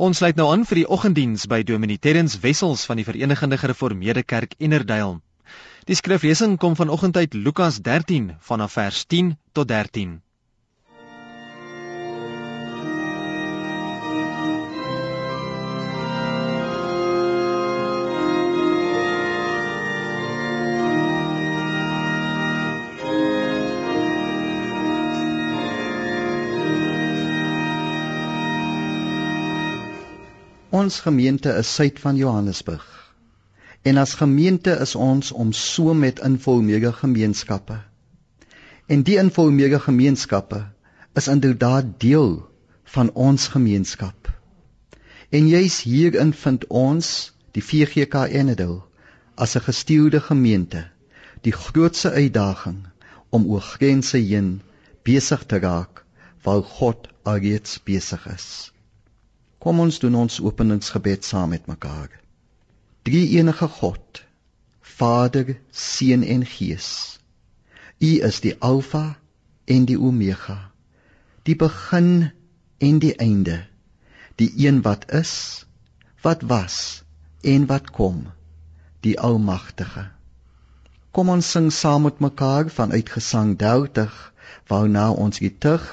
Ons sluit nou aan vir die oggenddiens by Dominee Terrens Wessels van die Verenigde Gereformeerde Kerk Innerduil. Die skriflesing kom vanoggend uit Lukas 13 vanaf vers 10 tot 13. Ons gemeente is suid van Johannesburg. En as gemeente is ons om so met informele gemeenskappe. En die informele gemeenskappe is inderdaad deel van ons gemeenskap. En juis hierin vind ons die VGK Enedel as 'n gestuurde gemeente die grootste uitdaging om oor grense heen besig te raak waar God alreeds besig is. Kom ons doen ons openingsgebed saam met mekaar. Drie enige God, Vader, Seun en Gees. U is die Alfa en die Omega, die begin en die einde, die een wat is, wat was en wat kom, die Almagtige. Kom ons sing saam met mekaar vanuit Gesang 30, waarna ons die tug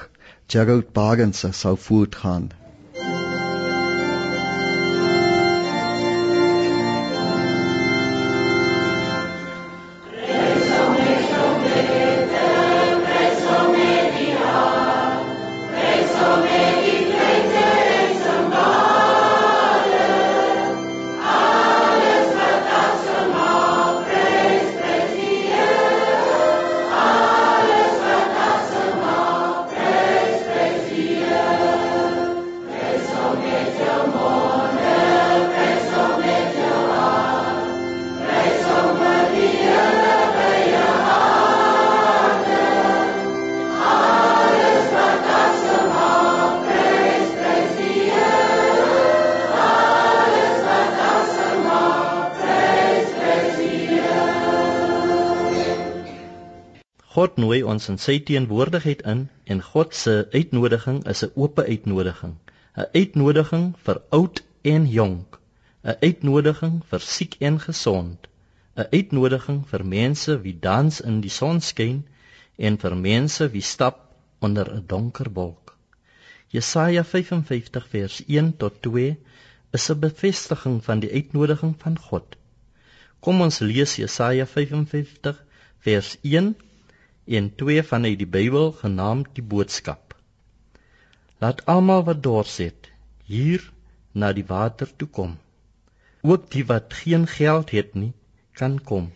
Gerald Bargens sal voortgaan. Ons in sy teenwoordigheid in en God se uitnodiging is 'n oop uitnodiging. 'n Uitnodiging vir oud en jonk. 'n Uitnodiging vir siek en gesond. 'n Uitnodiging vir mense wie dans in die sonskyn en vir mense wie stap onder 'n donker wolk. Jesaja 55 vers 1 tot 2 is 'n bevestiging van die uitnodiging van God. Kom ons lees Jesaja 55 vers 1 en twee van uit die Bybel genaamd die boodskap. Laat almal wat dors het hier na die water toe kom. Ook die wat geen geld het nie, kan kom.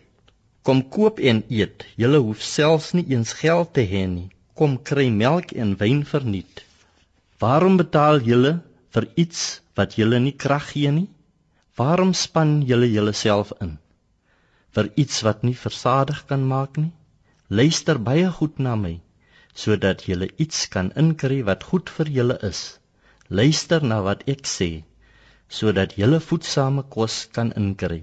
Kom koop en eet. Julle hoef selfs nie eens geld te hê nie. Kom kry melk en wyn verniet. Waarom betaal julle vir iets wat julle nie krag gee nie? Waarom span julle julleself in vir iets wat nie versadig kan maak nie? Luister baie goed na my sodat jy iets kan inkry wat goed vir julle is. Luister na wat ek sê sodat jy voedsame kos kan inkry.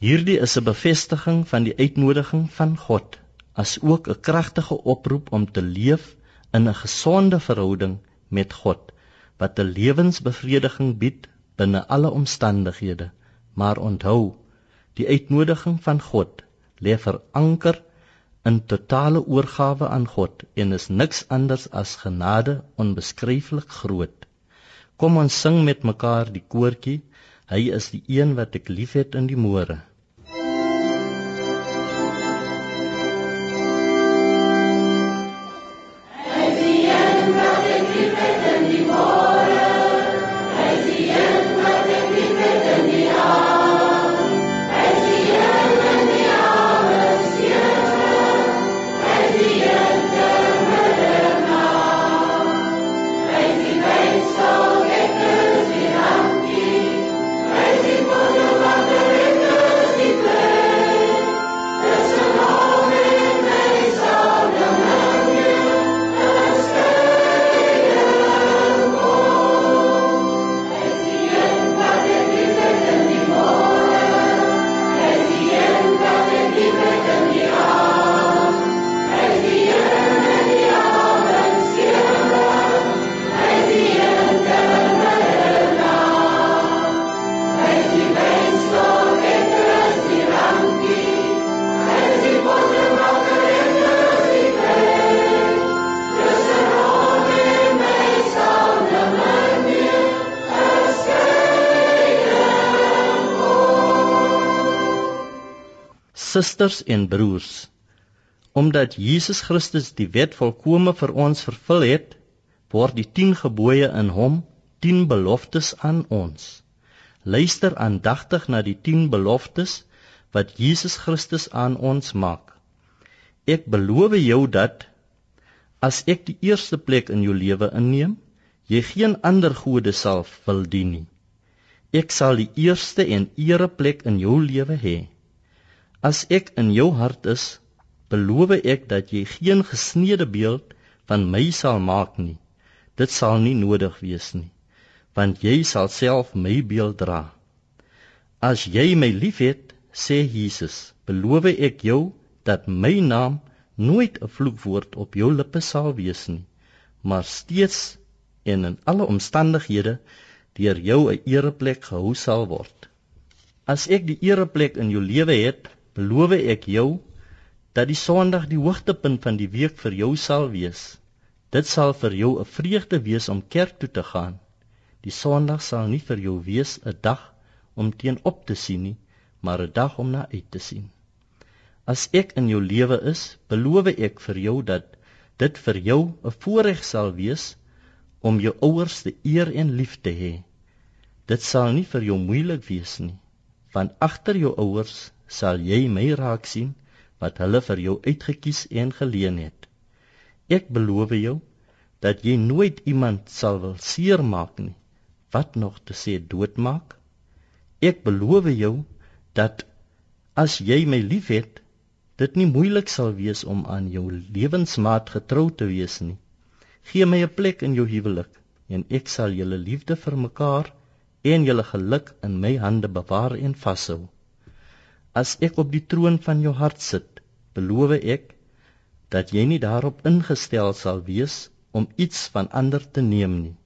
Hierdie is 'n bevestiging van die uitnodiging van God, as ook 'n kragtige oproep om te leef in 'n gesonde verhouding met God wat 'n lewensbevrediging bied binne alle omstandighede. Maar onthou, die uitnodiging van God lê veranker in totale oorgawe aan God en is niks anders as genade onbeskryflik groot. Kom ons sing met mekaar die koortjie. Hy is die een wat ek liefhet in die môre. Susters en broers, omdat Jesus Christus die wet volkome vir ons vervul het, word die 10 gebooie in hom 10 beloftes aan ons. Luister aandagtig na die 10 beloftes wat Jesus Christus aan ons maak. Ek beloof jou dat as ek die eerste plek in jou lewe inneem, jy geen ander gode sal wil dien nie. Ek sal die eerste en ereplek in jou lewe hê. As ek in jou hart is, beloof ek dat jy geen gesneede beeld van my sal maak nie. Dit sal nie nodig wees nie, want jy sal self my beeld dra. As jy my liefhet, sê Jesus, beloof ek jou dat my naam nooit 'n vloekwoord op jou lippe sal wees nie, maar steeds en in alle omstandighede deur jou 'n ereplek gehou sal word. As ek die ereplek in jou lewe het, beloof ek jou dat die Sondag die hoogtepunt van die week vir jou sal wees. Dit sal vir jou 'n vreugde wees om kerk toe te gaan. Die Sondag sal nie vir jou wees 'n dag om teenop te sien nie, maar 'n dag om na uit te sien. As ek in jou lewe is, beloof ek vir jou dat dit vir jou 'n voorreg sal wees om jou ouers te eer en lief te hê. Dit sal nie vir jou moeilik wees nie, want agter jou ouers sal jy my raak sien wat hulle vir jou uitgekies en geleen het. Ek beloof jou dat jy nooit iemand sal wil seermaak nie, wat nog te sê doodmaak. Ek beloof jou dat as jy my liefhet, dit nie moeilik sal wees om aan jou lewensmaat getrou te wees nie. Gee my 'n plek in jou huwelik en ek sal julle liefde vir mekaar en julle geluk in my hande bewaar en vashou. As ek op die troon van jou hart sit, beloof ek dat jy nie daarop ingestel sal wees om iets van ander te neem nie.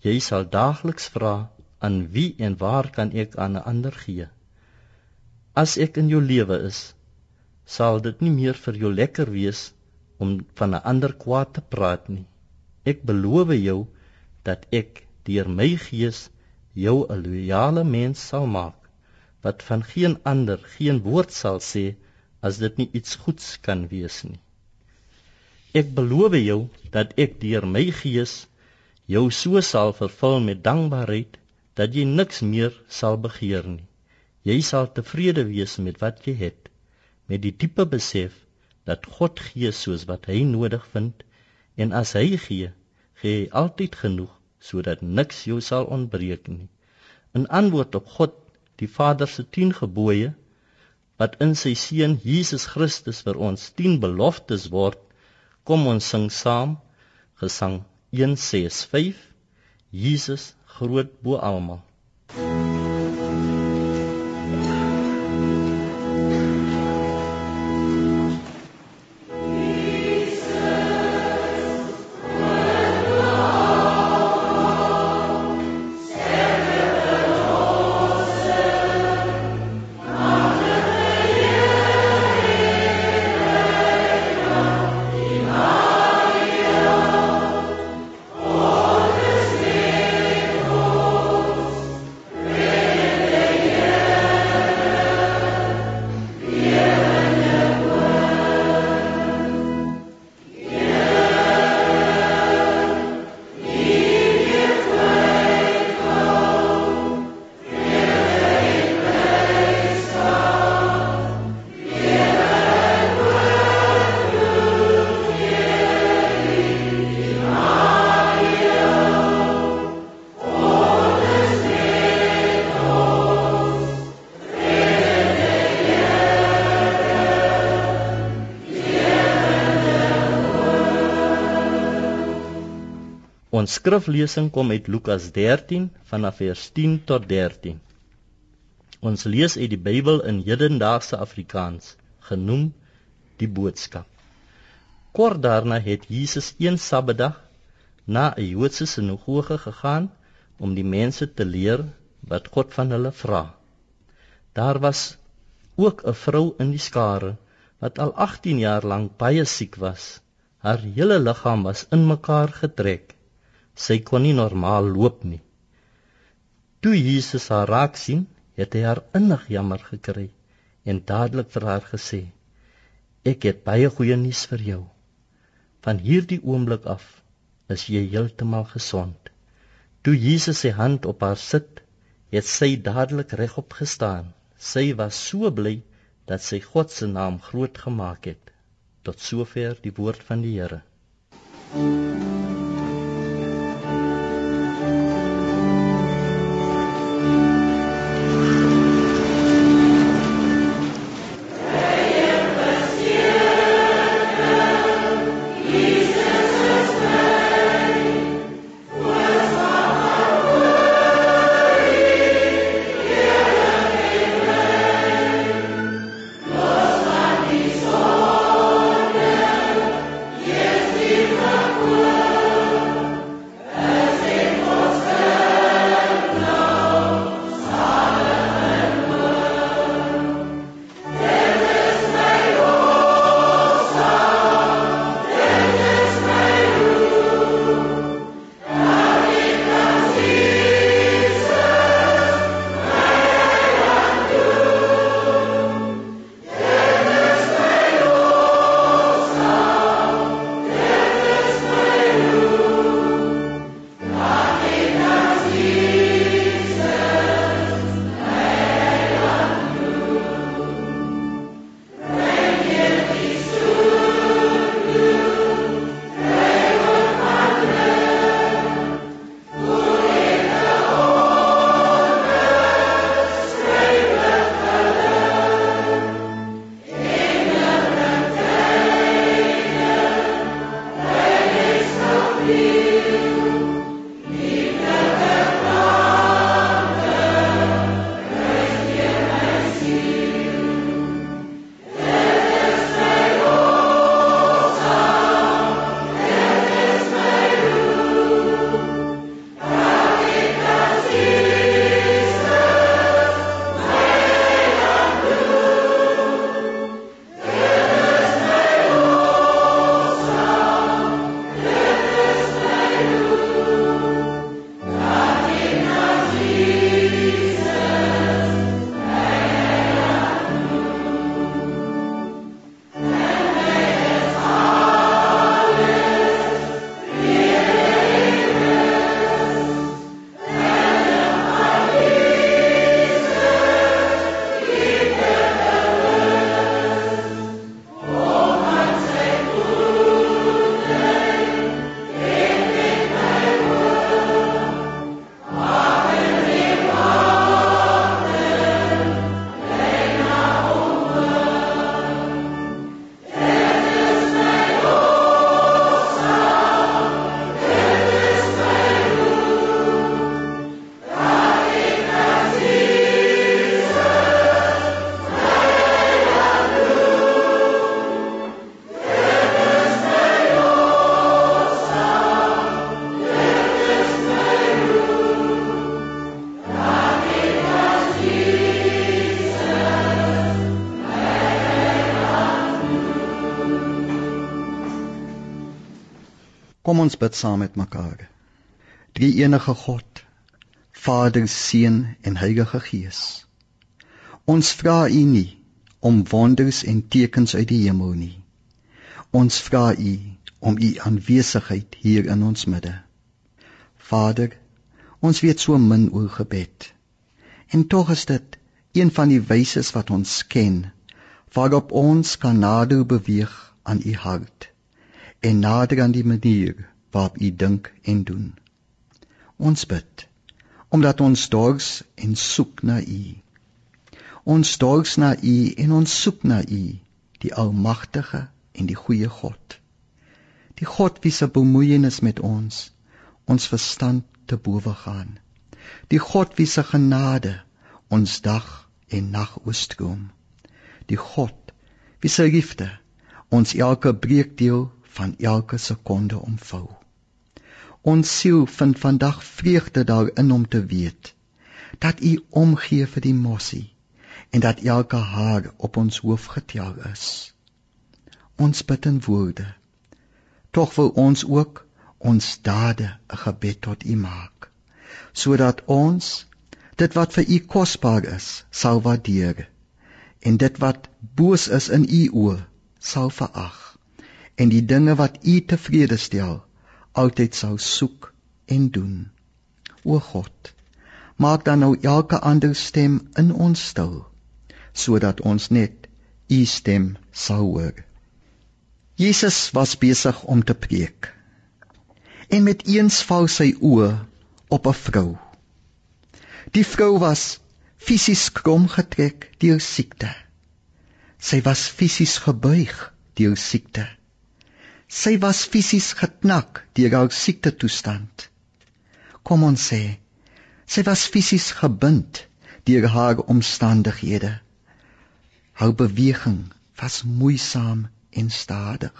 Jy sal daagliks vra aan wie en waar kan ek aan 'n ander gee? As ek in jou lewe is, sal dit nie meer vir jou lekker wees om van 'n ander kwaad te praat nie. Ek beloof jou dat ek deur my gees jou 'n loyale mens sal maak wat van geen ander geen woord sal sê as dit nie iets goeds kan wees nie. Ek beloof jou dat ek deur my gees jou so sal vervul met dankbaarheid dat jy niks meer sal begeer nie. Jy sal tevrede wees met wat jy het, met die diepe besef dat God gee soos wat hy nodig vind en as hy gee, gee hy altyd genoeg sodat niks jou sal ontbreek nie. In antwoord op God, die Vader se 10 gebooie wat in sy seun Jesus Christus vir ons 10 beloftes word, kom ons sing saam Gesang 165 Jesus groot bo almal. Ons skriflesing kom uit Lukas 13 vanaf vers 10 tot 13. Ons lees uit die Bybel in hedendaagse Afrikaans, genoem die boodskap. Kort daarna het Jesus een Sabbatdag na 'n Joodse sinagoge gegaan om die mense te leer wat God van hulle vra. Daar was ook 'n vrou in die skare wat al 18 jaar lank baie siek was. Haar hele liggaam was in mekaar getrek sy kon nie normaal loop nie. Toe Jesus haar raak sien, het hy haar innig jammer gekry en dadelik vir haar gesê: "Ek het baie goeie nuus vir jou. Van hierdie oomblik af is jy heeltemal gesond." Toe Jesus sy hand op haar sit, het sy dadelik regop gestaan. Sy was so bly dat sy God se naam groot gemaak het. Tot sover die woord van die Here. Kom ons bid saam met mekaar. Drie enige God, Vader, Seun en Heilige Gees. Ons vra U nie om wonders en tekens uit die hemel nie. Ons vra U om U aanwesigheid hier in ons midde. Vader, ons weet so min oor gebed. En tog is dit een van die wyses wat ons ken waarop ons kan nader beweeg aan U hart en nader aan die manier waarop u dink en doen. Ons bid omdat ons dors en soek na u. Ons dors na u en ons soek na u, die almagtige en die goeie God. Die God wie se bemoeienis met ons ons verstand te bowe gaan. Die God wie se genade ons dag en nag oorstroom. Die God wie se liefde ons elke breekdeel van elke sekonde omvou. Ons siel vind vandag vreugde daarin om te weet dat U omgee vir die mossie en dat elke haar op ons hoof getel is. Ons bid in woorde. Tog wil ons ook ons dade 'n gebed tot U maak sodat ons dit wat vir U kosbaar is sal waardeer en dit wat boos is in u oë sal verag en die dinge wat u tevrede stel altyd sal soek en doen o God maak dan nou elke ander stem in ons stil sodat ons net u stem sal hoor Jesus was besig om te preek en met eens val sy oë op 'n vrou die vrou was fisies krom getrek deur siekte. Sy was fisies gebuig deur siekte. Sy was fisies geknak deur haar siekte toestand. Kom ons sê, sy was fisies gebind deur haar omstandighede. Haar beweging was moeisaam en stadig.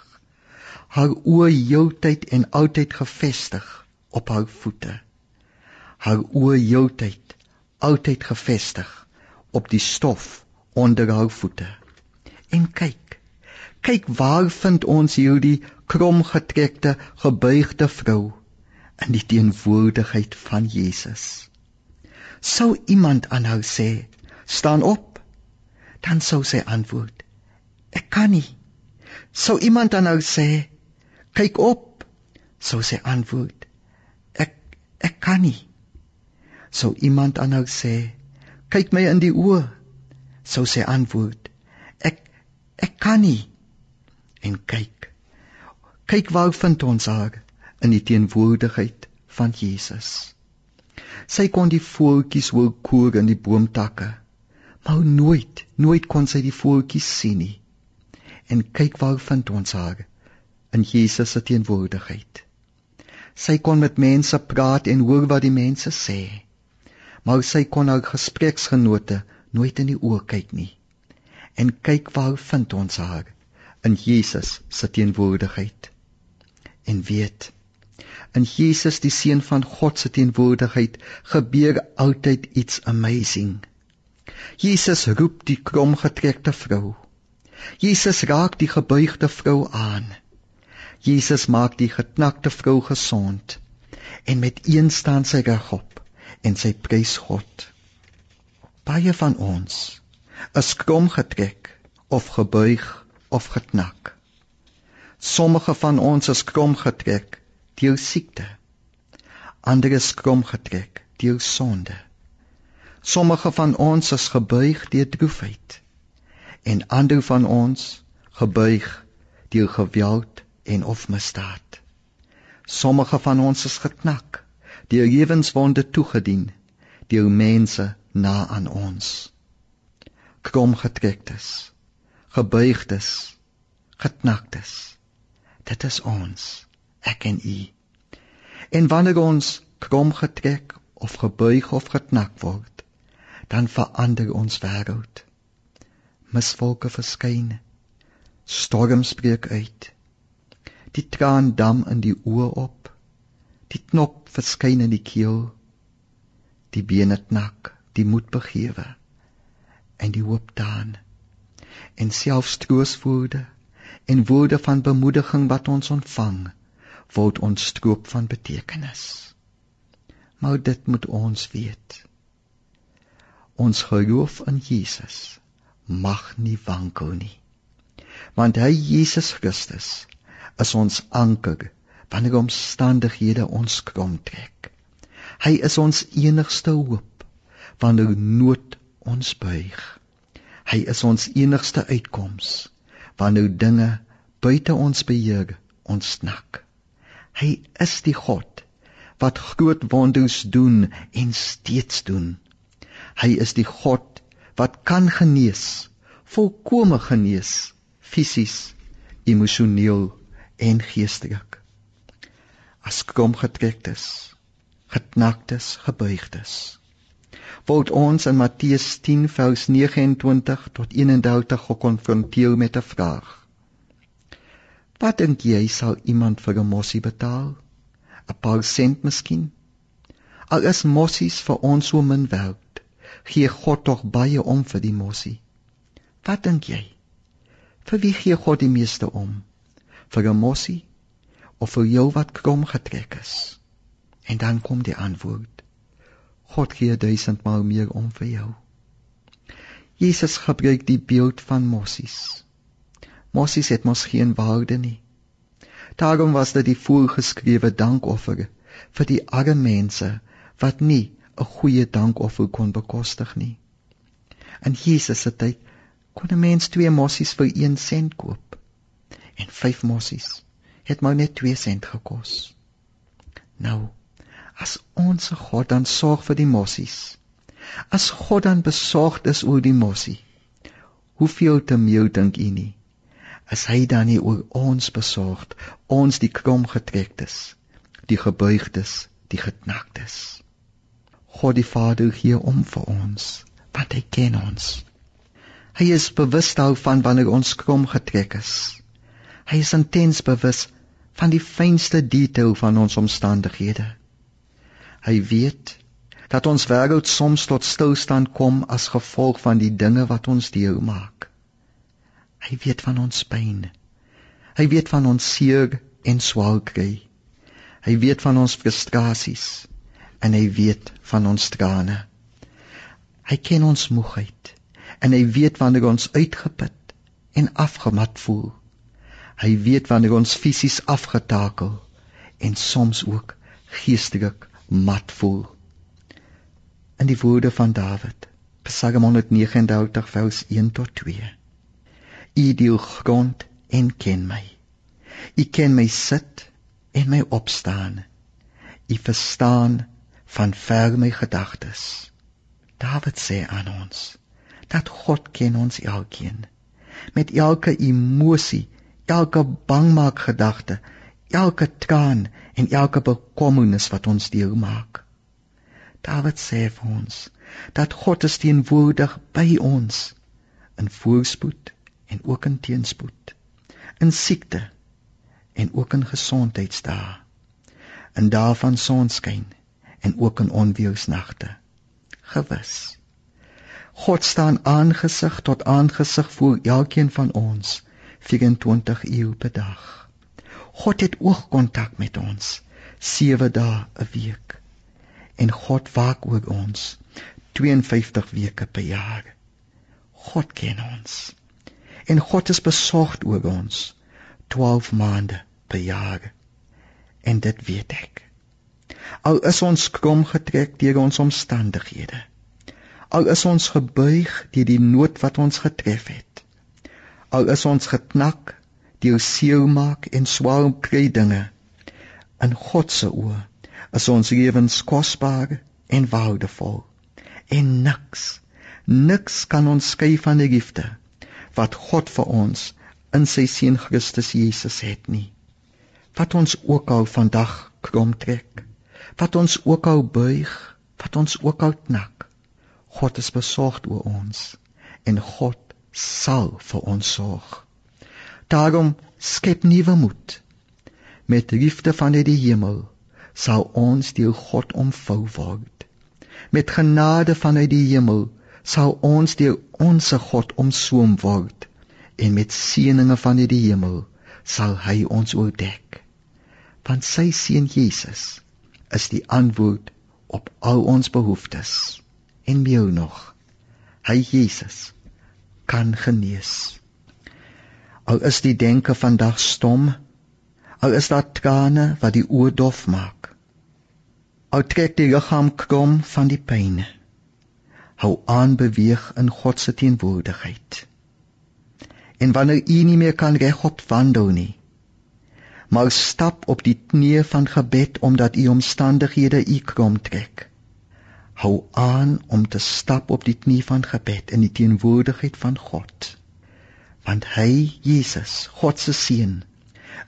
Haar oë heeltyd en altyd gefestig op haar voete. Haar oë heeltyd altyd gefestig op die stof onder haar voete. En kyk, kyk waar vind ons hierdie kromgetrekte, gebuigde vrou in die teenwoordigheid van Jesus. Sou iemand aan haar sê, "Staan op," dan sou sy antwoord, "Ek kan nie." Sou iemand aan haar sê, "Kyk op," sou sy antwoord, "Ek ek kan nie." sou iemand aan haar sê: "Kyk my in die oë." Sou sy antwoord: "Ek ek kan nie." En kyk. Kyk waar vind ons haar in die teenwoordigheid van Jesus. Sy kon die voeltjies hoor koor in die boomtakke, maar nooit, nooit kon sy die voeltjies sien nie. En kyk waar vind ons haar in Jesus se teenwoordigheid. Sy kon met mense praat en hoor wat die mense sê maar sy kon haar gespreksgenote nooit in die oë kyk nie. En kyk waar vind ons haar in Jesus se teenwoordigheid. En weet, in Jesus die seun van God se teenwoordigheid gebeur altyd iets amazing. Jesus roep die kromgetrekte vrou. Jesus raak die gebuigde vrou aan. Jesus maak die geknakte vrou gesond en met een staan sy regop en sy prys God. Baie van ons is krom getrek of gebuig of geknak. Sommige van ons is krom getrek deur siekte. Ander is krom getrek deur sonde. Sommige van ons is gebuig deur droefheid en ander van ons gebuig deur geweld en of misdaad. Sommige van ons is geknak deur lewenswonde toegedien deur mense na aan ons krom getrektes gebuigdes geknaktes dit is ons ek en u en wanneer ons krom getrek of gebuig of geknak word dan verander ons wêreld misvolke verskyn storms breek uit die traan dam in die oë op Die knop verskyn in die keel. Die bene knak, die moed begewe en die hoop daan. En selfs troostwoorde en woorde van bemoediging wat ons ontvang, word ons stroop van betekenis. Maar dit moet ons weet. Ons geloof in Jesus mag nie wankel nie. Want hy Jesus Christus is ons anker wanneer omstandighede ons krom trek. Hy is ons enigste hoop wanneer nood ons buig. Hy is ons enigste uitkoms wanneer dinge buite ons beheer ons snak. Hy is die God wat groot wonders doen en steeds doen. Hy is die God wat kan genees, volkome genees, fisies, emosioneel en geestelik as kromgetrektes, geknaktes, gebuigdes. Word ons in Matteus 10 vers 29 tot 31 gekonfronteer met 'n vraag. Wat dink jy sal iemand vir 'n mossie betaal? 'n Paar sent miskien? Al is mossies vir ons so min werd, gee God tog baie om vir die mossie. Wat dink jy? Vir wie gee God die meeste om? Vir 'n mossie of vir jou wat krom getrek is. En dan kom die antwoord. God gee duisendmaal meer om vir jou. Jesus gebruik die beeld van mossies. Mossies het mos geen waarde nie. Daarom was dit die voorgeskrewe dankoffer vir die arme mense wat nie 'n goeie dankoffer kon bekostig nie. In Jesus se tyd kon 'n mens twee mossies vir 1 sent koop en 5 mossies het maar net 2 sent gekos. Nou, as ons God dan sorg vir die mossies, as God dan besorgd is oor die mossie, hoeveel te meer dink u nie? As hy dan nie oor ons besorgd, ons die krom getrektes, die gebuigdes, die geknaktes. God die Vader gee om vir ons, want hy ken ons. Hy is bewus daarvan wanneer ons krom getrek is. Hy is intens bewus van die fynste detail van ons omstandighede. Hy weet dat ons wêreld soms tot stilstand kom as gevolg van die dinge wat ons deel maak. Hy weet van ons pyn. Hy weet van ons seer en swaar kry. Hy weet van ons frustrasies en hy weet van ons trane. Hy ken ons moegheid en hy weet wanneer ons uitgeput en afgemat voel. Hy weet wanneer ons fisies afgetakel en soms ook geestelik mat voel. In die woorde van Dawid, Psalm 139 vers 1 tot 2. U deel grond en ken my. U ken my sit en my opstaan. U verstaan van ver my gedagtes. Dawid sê aan ons dat God ken ons elkeen met elke emosie elke bangmaak gedagte, elke traan en elke bekommernis wat ons deel maak. Dawid sê vir ons dat God is teenwoordig by ons in voorspoed en ook in teenspoed, in siekte en ook in gesondheidsdae, in dae van sonskyn en ook in onweersnagte. Gewis. God staan aangesig tot aangesig voor elkeen van ons 24 uur per dag. God het oogkontak met ons 7 dae 'n week. En God waak oor ons 52 weke per jaar. God ken ons. En God is besorgd oor ons 12 maande per jaar. En dit weet ek. Al is ons krom getrek deur ons omstandighede. Al is ons gebuig deur die nood wat ons getref het al is ons geknak deur seelmaak en swaar kry dinge in God se oë is ons lewens kosbaar en waardevol en niks niks kan ons skei van die liefde wat God vir ons in sy seun Christus Jesus het nie wat ons ook al vandag krom trek wat ons ook al buig wat ons ook al knak God is besorgd oor ons en God sal vir ons sorg. Daarom skep nuwe moed. Met liefde vanuit die hemel sal ons deur God omvou word. Met genade vanuit die hemel sal ons deur onsse God omsoom word en met seëninge vanuit die hemel sal hy ons oordek. Want sy seun Jesus is die antwoord op al ons behoeftes en meer nog. Hy Jesus kan genees. Al is die denke vandag stom, al is daar trane wat die oë dof maak. Al trek die liggaam krom van die pyn. Hou aan beweeg in God se teenwoordigheid. En wanneer u nie meer kan regop wandel nie, maar stap op die knie van gebed omdat u omstandighede u krom trek hou aan om te stap op die knie van gebed in die teenwoordigheid van God. Want hy, Jesus, God se seun,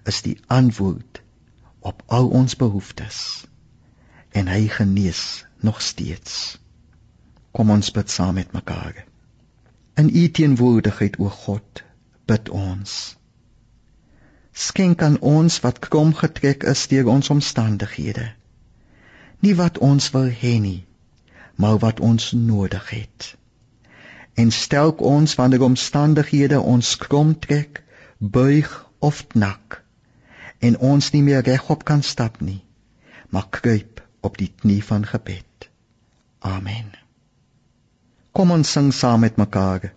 is die antwoord op al ons behoeftes. En hy genees nog steeds. Kom ons bid saam met mekaar. In u teenwoordigheid o God, bid ons. Skenk aan ons wat krom getrek is deur ons omstandighede. Nie wat ons wil hê nie, maar wat ons nodig het. En stelk ons wanneer omstandighede ons krom trek, buig of knak en ons nie meer regop kan stap nie, maar kruip op die knie van gebed. Amen. Kom ons sing saam met mekaar.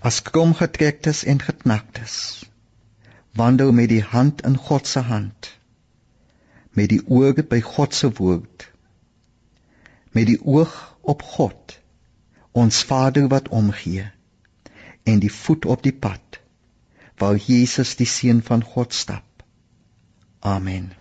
As krom getrektes en geknaktes wandel met die hand in God se hand met die oog by God se woord met die oog op God ons Vader wat omgee en die voet op die pad waar Jesus die seun van God stap. Amen.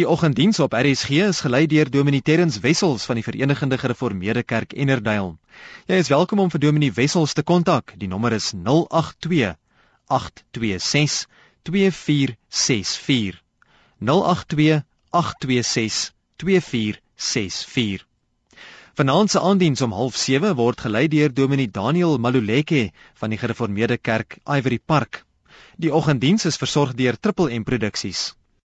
Die oggenddiens op RSG is gelei deur Dominee Terrens Wessels van die Verenigde Gereformeerde Kerk Enerdale. Jy is welkom om vir Dominee Wessels te kontak. Die nommer is 082 826 2464. 082 826 2464. Vanaand se aandiens om 07:30 word gelei deur Dominee Daniel Maluleke van die Gereformeerde Kerk Ivory Park. Die oggenddiens is versorg deur Triple M Produksies.